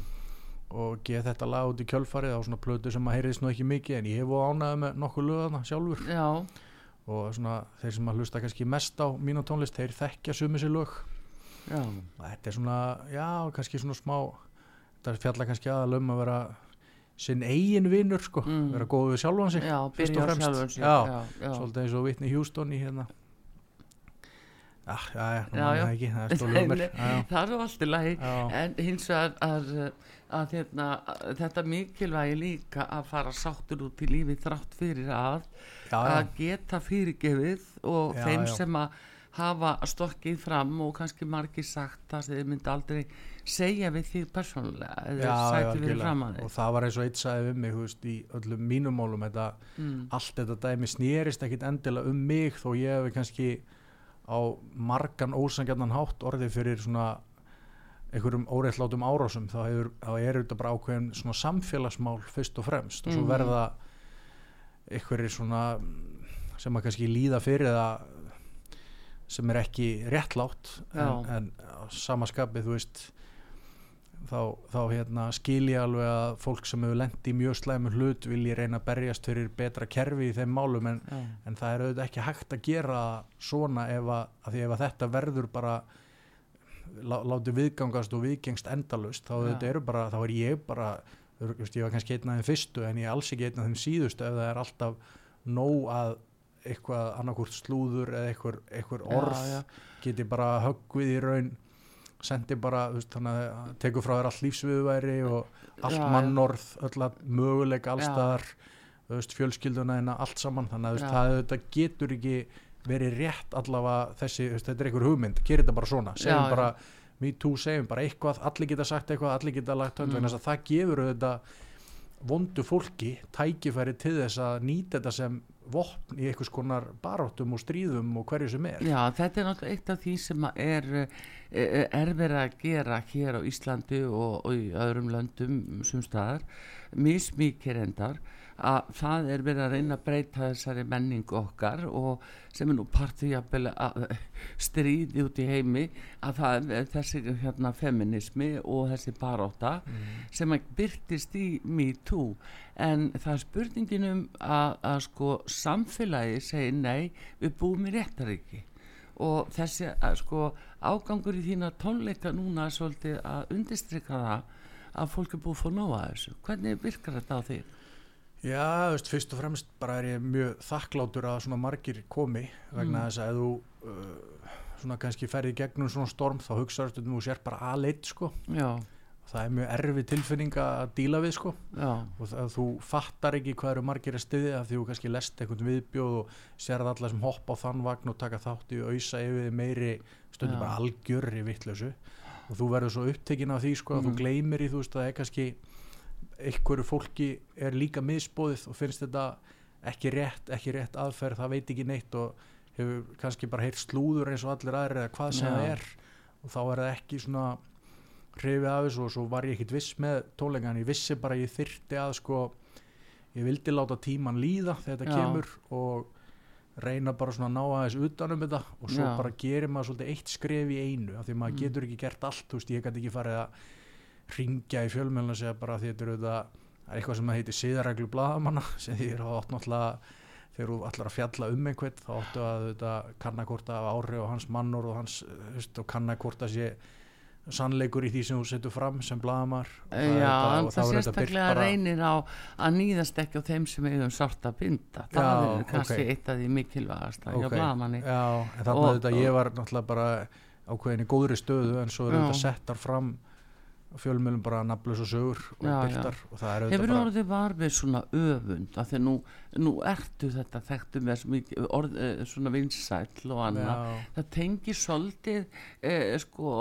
og geð þetta lag út í kjölfarið á svona plötu sem að heyrðist nú ekki mikið en ég hef ánægði með nokkuð lögana sjálfur. Já, og svona þeir sem að hlusta kannski mest á mína tónlist þeir þekkja sumi sér lög. Já, þetta er svona, já, kannski svona smá þetta fjalla kannski aðal um að vera sinn eigin vinnur sko, Mm. vera góð við sjálfan sig já, byrja á sjálfum sér, já, já, já. svolítið eins og Whitney Houston í hérna ah, já, já, Já, ekki það er já, (laughs) já. það er nú allt í lagi Já. en hins vegar að, að, hérna, að þetta mikilvægi líka að fara sáttur út í lífi þrátt fyrir að að geta fyrirgefið og þeim sem að hafa stokkið fram og kannski margir sagt það sem þið myndi aldrei segja við því persónulega eða sæti við fram að og þig það var eins og eitt sagði um mig veist, í öllum mínum málum þetta, mm. allt þetta dæmi snýrist ekkit endilega um mig þó ég hefði kannski á margan ósangjarnan hátt orðið fyrir svona einhverjum óreitlátum árásum þá, hefur, þá er þetta bara ákveðin svona samfélagsmál fyrst og fremst og svo Mhm. verða einhverjir svona sem að kannski líða fyrir það sem er ekki réttlátt en, en á sama skapið þú veist þá, þá hérna, skil ég alveg að fólk sem hefur lent í mjög slæmur hlut vilji reyna að berjast fyrir betra kerfi í þeim málum en, en það er auðvitað ekki hægt að gera svona ef að, ef að þetta verður bara lá, látið viðgangast og viðgengst endalust þá, bara, þá er ég bara ég var kannski einn af þeim fyrstu en ég er alls ekki einn af þeim síðustu ef það er alltaf nóg að eitthvað annarkvort slúður eða eitthvað, eitthvað orð já, geti bara höggvið í raun sendi bara, veist, þannig að tekur frá þér allt lífsviðværi og allt Já, já. mannorð, öll að möguleika Já. allstaðar, fjölskylduna en allt saman, þannig að veist, Já. það þetta getur ekki verið rétt allavega þessi, veist, þetta er einhver hugmynd, gerir þetta bara svona Já, segjum já. bara, me too, segjum bara eitthvað allir geta sagt eitthvað, allir geta lagt hönd Mm. það gefur þetta vondu fólki tækifæri til þess að nýta þetta sem vopn í einhvers konar baróttum og stríðum og hverju sem er. Já, þetta er náttúrulega eitt af því sem er, eh, er verið að gera hér á Íslandi og, og í öðrum löndum sem staðar, mismikið endar, að það er verið að reyna að breyta þessari menningu okkar og sem er nú partið jafnvel að stríði út í heimi að það er þessi hérna feminismi og þessi baróta sem að byrtist í Me Too en það er spurningin um að, að sko samfélagi segir nei, við búum í réttaríki og þessi að, sko ágangur í þína tónleika núna svolítið að undistrykka það að fólk er búið að fá nóga þessu. Hvernig virkar þetta á því? Já, veist, fyrst og fremst bara er ég mjög þakklátur að svona margir komi vegna Mm. þess að þú uh, svona kannski ferði gegnum svona storm þá hugsaður þú sér bara aðleitt sko Já, það er mjög erfið tilfinning að díla við sko já, og það, þú fattar ekki hvað eru margir að styðja af því þú kannski lest einhvern viðbjóð og sérð alla sem hoppa á þann vagn og taka þátt í auðsa yfir meiri stundum Já. bara algjörri vittlausu og þú verður svo upptekinn af því sko að Mhm. þú gleymir í þú veist að það er kannski einhverju fólki er líka misbóðið og finnst þetta ekki rétt, ekki rétt aðferð, það veit ekki neitt og hefur kannski bara heyrt slúður eins og allir aðrir eða hvað sem það er og þá er það ekki svona hrifið af þessu og svo var ég ekkit viss með tónleikan, ég vissi bara ég þyrti að sko, ég vildi láta tíman líða þegar þetta Já. kemur og reyna bara svona að ná aðeins utan um þetta og svo Já. bara gerir maður svolítið eitt skref í einu af því maður Mm. getur ekki gert allt, þú veist, ég gæti ekki farið að ringja í fjölmjölun og segja bara því þetta er auðvitað það er eitthvað sem það heitir siðareglu blaðamanna (laughs) sem því er átt náttúrulega þegar þú ætlar að fjalla um einhvern þá áttu að auðvitað kannakorta af ári og hans mannor og hans kannakorta sé sannleikur í því sem þú setur fram sem blaðamar já en það sérstaklega reynir á að nýðast ekki á þeim sem eigum sárt að binda það Já, er kannski ok. eitt af því mikilvægast hjá Ok. blaðamanni Já, en þannig að þetta ég var náttúrulega bara ákveðin í góðri stöðu en svo eru þetta settar fram fjölmjölum bara nafnlaus og sögur og Já, byrtar og það er Hefur auðvitað bara orðið var við svona öfund af því að nú, nú ertu þetta þekktu með mikið orð, eh, svona vinsæll og annað. Já. það tengir svolítið eh, sko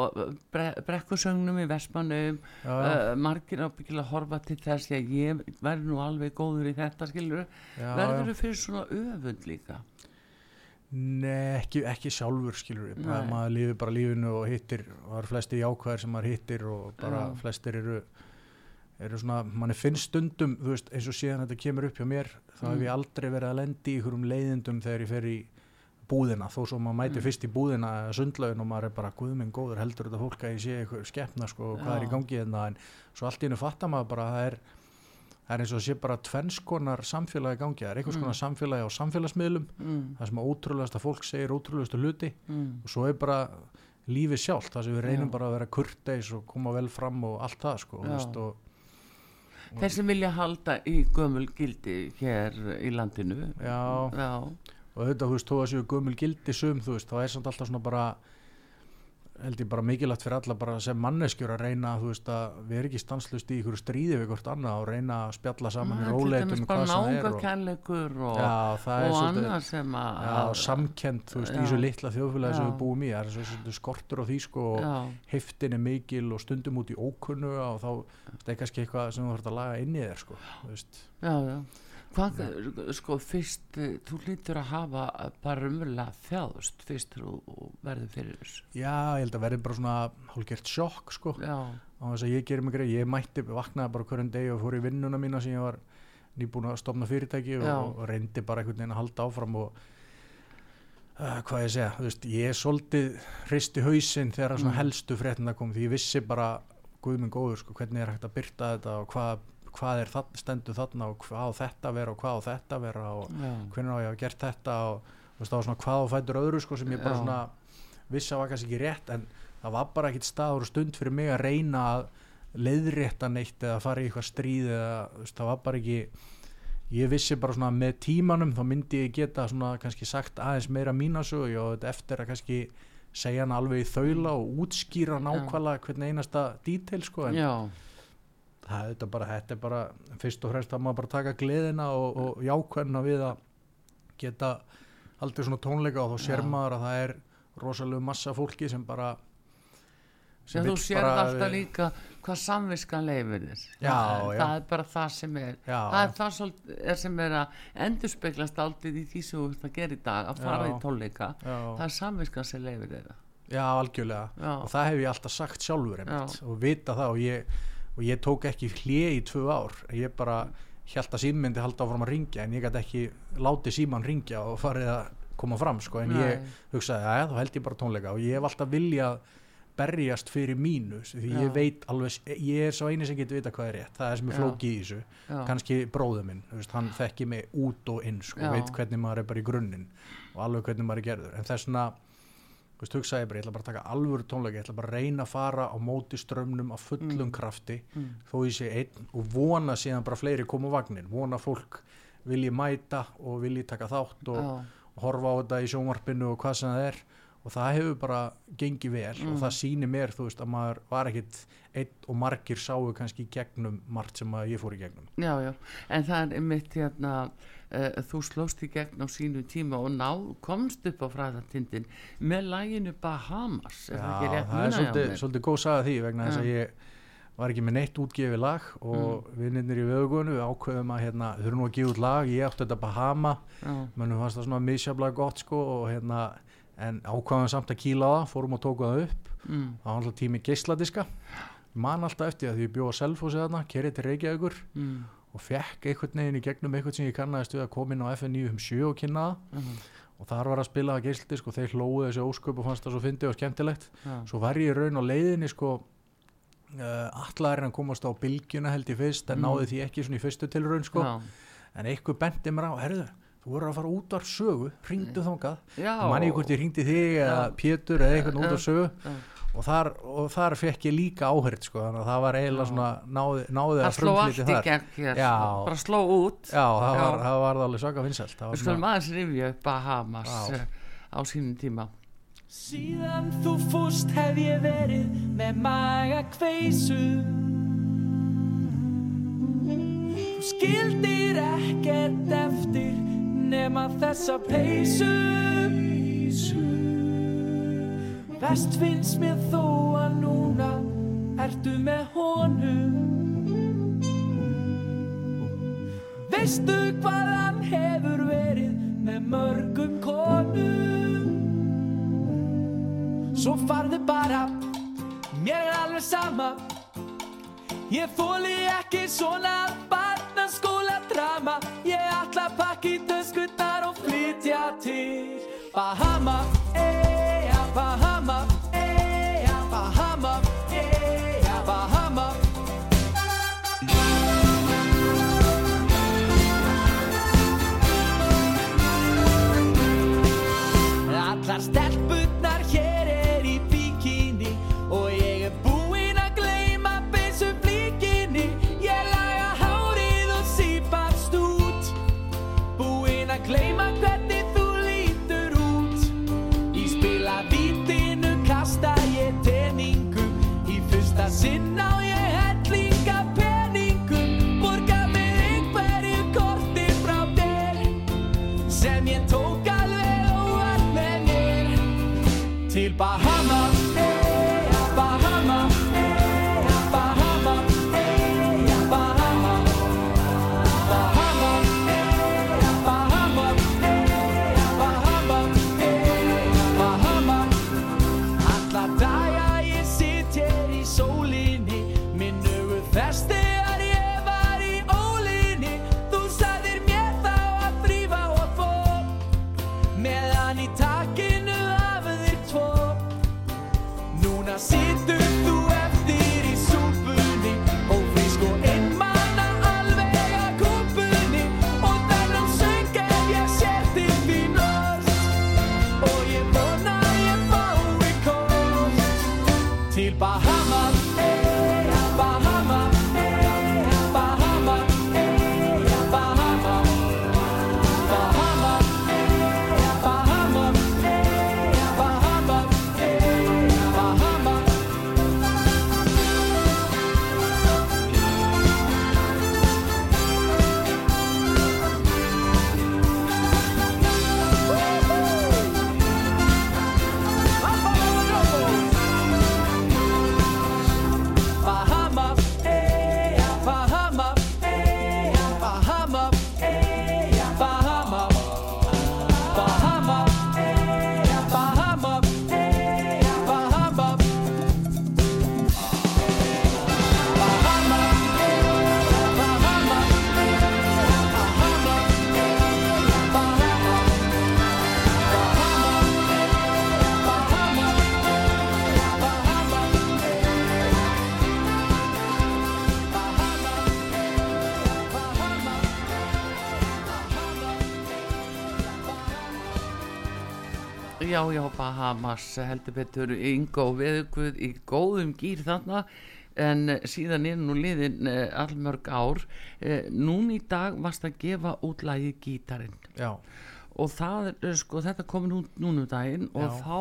bre, brekkusögnum í Vestmannum Já, já, uh, margir ábyggilega horfa til þess að ég verður nú alveg góður í þetta skilur já, verður já. þú fyrir svona öfund líka Nei, ekki, ekki sjálfur skilur Nei. maður lífið bara lífinu og hittir, það eru flestir jákvæðir sem maður hittir og bara Já. flestir eru eru svona, manni finnst stundum þú veist, eins og síðan þetta kemur upp hjá mér þá hef Mm. ég aldrei verið að lendi í einhverjum leiðindum þegar ég fer í búðina þó svo maður mæti fyrst í búðina eða sundlaugin og maður er bara guðminn góður heldur þetta fólk að ég sé eitthvað skeppna sko, hvað er í Já. gangi hérna en svo allt í hennu fattar maður bara að það er það er eins og að sé bara tvennskonar samfélagi gangi, það er einhvers konar samfélagi á samfélagsmiðlum, mm, það sem ótrúlegasta fólk segir ótrúlegastu hluti. Mm, og svo er bara lífið sjálft, það sem við reynum Já. bara að vera kurteis og koma vel fram og allt það sko, veist, og þeir sem vilja halda í gömul gildi hér í landinu. Já, já, og auðvitað, þú veist, þó að séu gömul gildi sum, þú veist, þá er samt alltaf svona bara held ég bara mikilvægt fyrir alla bara sem manneskjur að reyna þú veist að við erum ekki stanslust í ykkur stríði við hvort annað og reyna að spjalla saman í róleitum um hvað sem er og, og, já, það er og svolítið annað sem að já, samkend, þú veist, í Já. þessu litla þjóðfélagi sem við búum í, það er svo- svolítið skortur á því sko og heftin er mikil og stundum út í ókunnu og þá er kannski eitthvað sem þú þarf að laga inn í þér sko, já, já hvað, sko, fyrst eh, þú lítur að hafa bara umverulega þjáðust fyrst þú verður fyrir þessu. Já, ég held að verði bara svona hálfgert sjokk sko. Já, á þess að ég gerir mig greið, ég mætti vaknaði bara hverjum degi og fór í vinnuna mína sem ég var nýbúin að stopna fyrirtæki og, og reyndi bara einhvern veginn að halda áfram og uh, hvað ég segja, þú veist, ég svolítið hristi hausinn þegar svona Mm. helstu fréttina kom því ég vissi bara guð minn góður, sko, hvernig er hægt að byrta þetta og hvað, hvað er það, stendur þarna og hvað á þetta vera og hvað á þetta vera og já, hvernig á ég hafa gert þetta og þú veist, svona hvað á fætur öðru sko, sem ég bara svona vissi að var kannski ekki rétt en það var bara ekkit staður og stund fyrir mig að reyna að leiðrétta neitt eða fara í eitthvað stríð eða veist, það var bara ekki ég vissi bara svona með tímanum þá myndi ég geta svona kannski sagt aðeins meira mínasögu og eftir að kannski segja hana alveg í þaula og útskýra nákvæmlega hvern einasta dítil sko en já, það er bara, þetta er bara fyrst og fremst að maður bara taka gleðina og, og jákvæðina við að geta aldrei svona tónleika og þá sér maður að það er rosalega massa fólki sem bara sem þú sér alltaf líka hvað samviskan leifir þér. Já, það, það er bara það sem er Já. það er það svolítið, er sem er að endurspeglast aldrei í því sem þú ert að gera í dag að fara Já. í tónleika. Já, það er samviskan sem leifir þeirra já, algjörlega. Og það hef ég alltaf sagt sjálfur og vita það og ég, og ég tók ekki hlið í tvö ár ég bara held að símyndi halda áfram að ringja en ég gæti ekki látið síman ringja og farið að koma fram sko, en ég Nei. hugsaði að þá held ég bara tónleika og ég hef alltaf viljað berjast fyrir mínu því Já. ég veit alveg, ég er svo eini sem getur vita hvað er rétt, það er sem er Já. flókið í þessu Já. kannski bróður minn, veist, hann þekki mig út og inn, sko, veit hvernig maður er bara í grunninn og alveg hvernig maður er gerður en þess vegna, þú veist, hugsaði ég bara ég ætla bara að taka alvöru tónleika, ég ætla bara að reyna að fara á móti strömmnum af fullum krafti Mm. þó ég sé einn og vona síðan bara fleiri koma á vagnin, vona fólk vilji mæta og vilji taka þátt og, Já. og horfa á þetta í sjónvarpinu og hvað sem það er og það hefur bara gengið vel Mm. og það sýnir mér þú veist að maður var ekkit einn og margir sáu kannski gegnum margt sem að ég fór í gegnum já, já, en það er mitt hérna uh, þú slóst í gegn á sínu tíma og ná, komst upp á fræðatindin með læginu Bahamas er það er svolítið, svolítið góð saga því vegna þess Já. að ég var ekki með neitt útgefið lag og mm. vinnirnir í vögunum við ákveðum að hérna, nú að gefa út lag ég átti þetta Bahama Já. mennum fannst það svona misjaflega gott sko og hérna en ákvaðum samt að kýla á það fórum og tóku það upp mm. það var alltaf tími geisladiska man alltaf eftir það því ég bjóð á Selfossi þarna kerið til Reykjavíkur Mm. Og fekk einhvern veginn í gegnum einhvern sem ég kannaðist við að koma inn á FN957 og kynna það Mhm. og þar var að spila það geisladisk og þeir hlóðu þessi ósköp og fannst það svo fyndið og skemmtilegt Já. svo var ég raun á leiðinni sko uh, allar hann komast á bylgjuna held ég fyrst en Mm. náði því ekki svona í fyrstu tilraun sko Já. en einhver bendi mér á, herðu þú voru að fara út af sögu, ringdu þangað Já. manni hvort ég ringdi þig eða Já. Pétur eða einhvern út af sögu. Og þar, og þar fekk ég líka áhört sko, þannig að það var eiginlega svona náði, náði það að sló allt í þar. gegn hér bara sló út. Já, það Já. var, það var alveg svaka vinsælt. Það var við skulum svona, aðeins rifja upp Bahamas Já. eh, á sínum tíma. Síðan þú fúst hef ég verið með maga kveisu. Þú skildir ekkert eftir nema þessa peysu Best finnst mér þó að núna ertu með honum. Veistu hvað hann hefur verið með mörgum konum? Svo farðu bara, mér er alveg sama. Ég þóli ekki svona barnaskóla drama. Ég ætla að pakka í töskutnar og flytja til Bahama, Bahamas heldur betur Ingo Veðugvud í góðum gýr þarna en eh, síðan er nú liðin uh, allmörg ár. Uh, nún í dag varst að gefa út lagi gítarinn. Já, og það eh, sko þetta komið nú, núna um daginn og Já. þá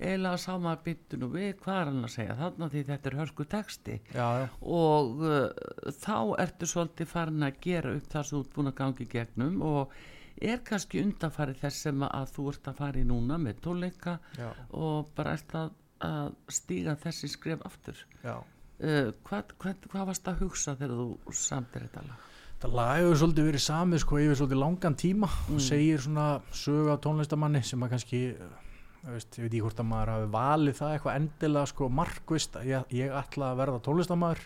eiginlega sama byttu nú við hvað er hann að segja þarna því þetta er hörsku texti. Já, já, og uh, þá ertu svolítið farin að gera upp það sem þú ert búin að gangi gegnum og er kannski undanfarið þess sem að þú ert að fara í núna með tónleika já, og bara ert að, að stíga þessi skref aftur uh, hvað, hvað, hvað varst að hugsa þegar þú samtir þetta lag? Það lag hefur svolítið verið samið sko yfir svolítið langan tíma Mm. og segir svona sögu af tónlistamanni sem að kannski veist, ég veit ekki hvort að maður hafi valið það eitthvað endilega sko markvist að ég, ég ætla að verða tónlistamæður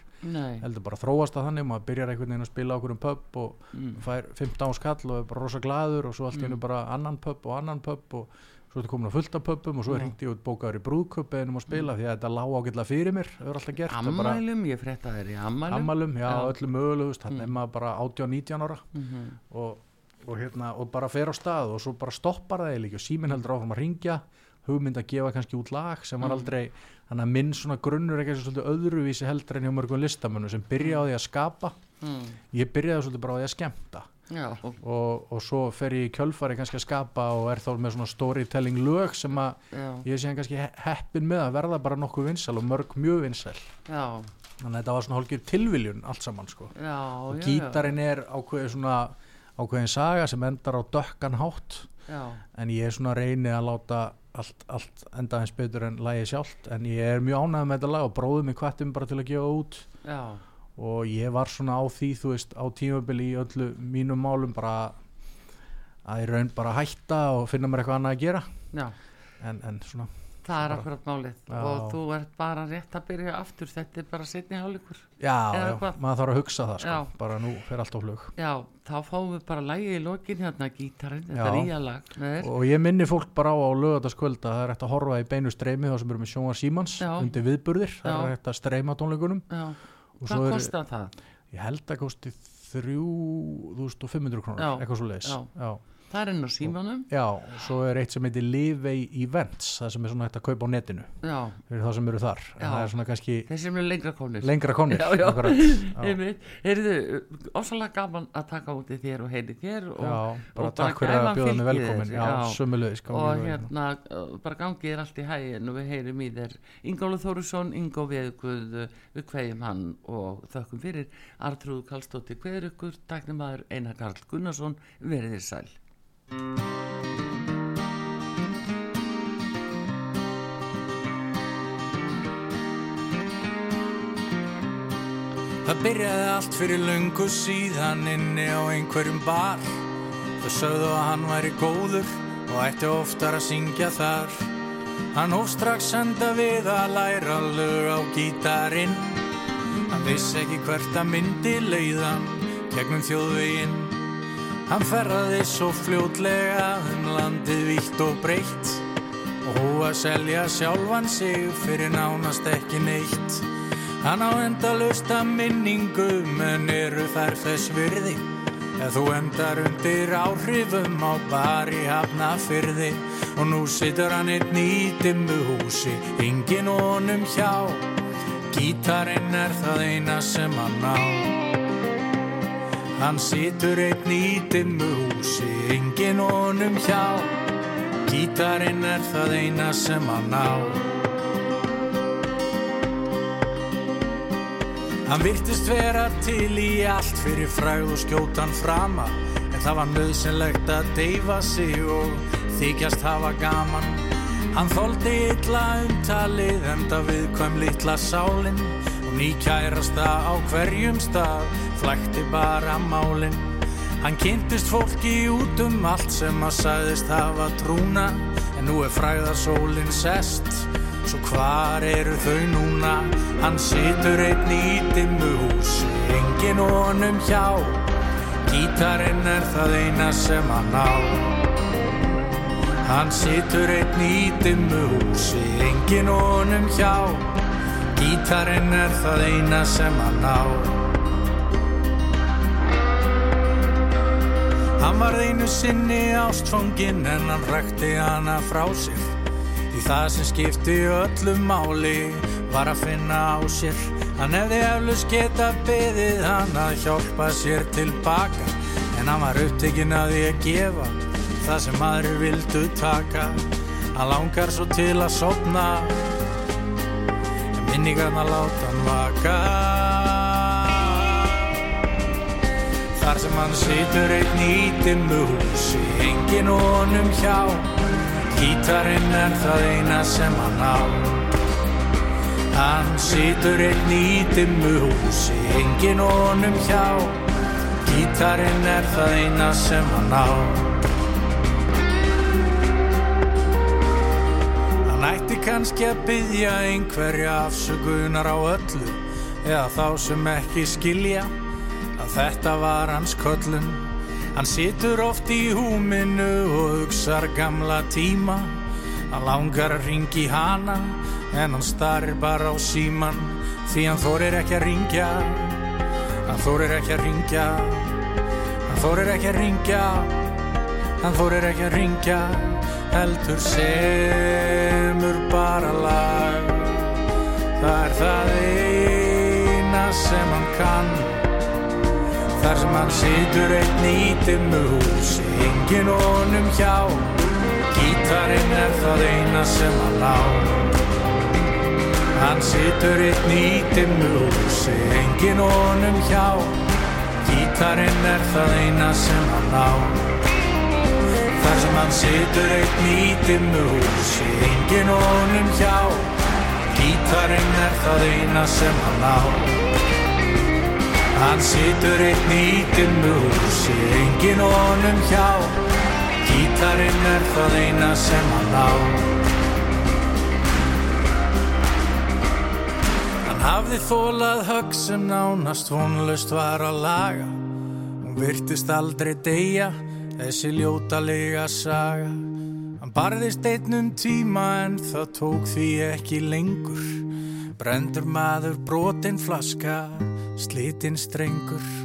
heldur bara að þróast að þannig maður byrjar einhvern veginn að spila okkur um pub og mm. fær 15 skall og er bara rosa glaður og svo allt í Mm. hennu bara annan pub og annan pub og svo ertu komin að fullta pubum og svo er ég út bókaður í brúðkup eða um að spila því að þetta lá ágætlega fyrir mér alltaf gert það er bara Ammælum, ég frétta þér í ammælum ammælum, já, Já. öllu mögulegu þannig Mm. er maður bara 18-19 ára Mhm. og, og, hérna, og bara fer á stað og svo bara stoppar það eiginlega ekki og síminn heldur áfram að ringja hugmynd að gefa kannski út lag sem var Mm. aldrei þannig að minn svona grunnur ekki svolítið öðruvísi heldur en hjá mörgum listamönnum sem byrja á því að skapa. Mm. ég byrjaði svolítið bara á því að skemmta. Já, og, og, svo fer ég í kjölfari kannski að skapa og er þá með svona storytelling lög sem að já, ég sé hann kannski he- heppin með að verða bara nokkuð vinsæl og mörg mjög vinsæl. Já, þannig að þetta var svona hálfgeir tilviljun allt saman sko. Já, og já, gítarinn er ákveðin svona ákveðin saga sem endar á dökkan hátt. Já, en ég er svona að reyni að láta allt, allt enda eins betur en lagi sjálft en ég er mjög ánægð með þetta lag og bróðum mig hvattum bara til að gefa út. Já, og ég var svona á því þú veist á tímabili í öllu mínum málum bara að ég raun bara hætta og finna mér eitthvað annað að gera. Já, en, en svona það er akkurat málið. Já. og þú ert bara rétt að byrja aftur. Þetta er bara setni hálíkur já, já, maður þarf að hugsa það sko. Bara nú fer allt á flug. Já, þá fáum við bara lægi í lokin hérna gítarinn, þetta er nýja lag með þér. Og ég minni fólk bara á á lögataskvöld að það er hægt að horfa í beinu streymi þá sem eru með sjónvar Símans undir viðburðir, það er hægt að streyma tónleikunum. Hvað kostar það? ég held að kosti 3500 krónur, eitthvað svo leiðis Já. Það er inn á símanum. Já, og svo er eitt sem heitir Livei Events, það sem er svona hægt að kaupa á netinu. Já, fyrir það sem eru þar, en Já. það er svona kannski þeir sem eru lengra konir lengra konir Já, (laughs) já. Einmitt. Heyrðu, ósalega gaman að taka út í þér og heyri þér og, já, bara og takk fyrir að bjóða mig velkomin. Já, sömulegis og hérna bara gangið er allt í hægin og við heyrim í þér. Ingólu Þórusson, Ingó Veðguð við kveðjum hann og þökkum fyrir. Artrúð Kallstóttir kveður Það byrjaði allt fyrir löngu síðan inni á einhverjum bar. Þau sögðu að hann væri góður og ætti oftar að syngja þar. Hann hóf strax enda við að læra lög á gítarinn. Hann vissi ekki hvert að myndi leiðan gegnum þjóðveginn Hann ferraði svo fljótlega um landið vítt og breytt og hú að selja sjálfan sig fyrir nánast ekki neitt. Hann á endalausta minningum en eru þær þess virði. Ef þú endar undir áhrifum á bari hafnafyrði Og nú situr hann einn í dimmu húsi, engin honum hjá. Gítarinn er það eina sem hann á Hann situr einn í dimmu húsi, engin honum hjá. Gítarinn er það eina sem hann á. Hann virtist vera til í allt fyrir fræð og skjótan frama En það var nöðsynlegt að deyfa sig og þykjast hafa gaman. Hann þóldi illa umtalið enda viðkvæm litla sálin. Og ný kærasta á hverjum stað flækti bara málin Hann kynntist fólki út um allt sem að sagðist hafa trúna En nú er fræðarsólin sest Svo hvar eru þau núna? Hann situr einn í dimmu húsi, engin honum hjá. Gítarinn er það eina sem hann á. Hann situr einn í dimmu húsi, engin honum hjá. Gítarinn er það eina sem hann á. Hann var einu sinni ástfanginn en hann rækti hana frá sér. Því það sem skipti öllu máli var að finna á sér. Hann hefði eflust geta beðið hann að hjálpa sér tilbaka. En hann var upptekinn að því að gefa það sem aðrir vildu taka. Hann langar svo til að sopna, minningarna láta hann vaka. Þar sem hann situr í dimmu húsi, engin honum hjá. Gítarinn er það eina sem hann á Hann situr í dimmu húsi, engin honum hjá Gítarinn er það eina sem hann á kannski að byggja einhverja afsökunar á öllu Eða þá sem ekki skilja að þetta var hans köllun Hann situr oft í húminu og hugsar gamla tíma. Hann langar að ringi hana en hann starir bara á síman því hann þorir ekki að ringja. Hann þorir ekki að ringja. Hann þorir ekki að ringja. Hann þorir ekki að ringja. Heldur semur bara lag. Það er það eina sem hann kann. Þar sem hann situr einn í dimmu húsi, engin honum hjá. Gítarinn er það eina sem hann á. Hann situr einn í dimmu húsi, engin honum hjá. Gítarinn er það eina sem hann á. Þar sem hann situr eitt nýtið músi Engin honum hjá. Gítarinn er það eina sem hann á. Hann situr eitt nýtið músi Engin honum hjá. Gítarinn er það eina sem hann á. Hann hafði þólað högg sem nánast vonlust var að laga. Hún virtist aldrei deyja þessi ljótalega saga Hann barðist einnum tíma en það tók því ekki lengur. Brendur maður, brotin flaska, slitinn strengur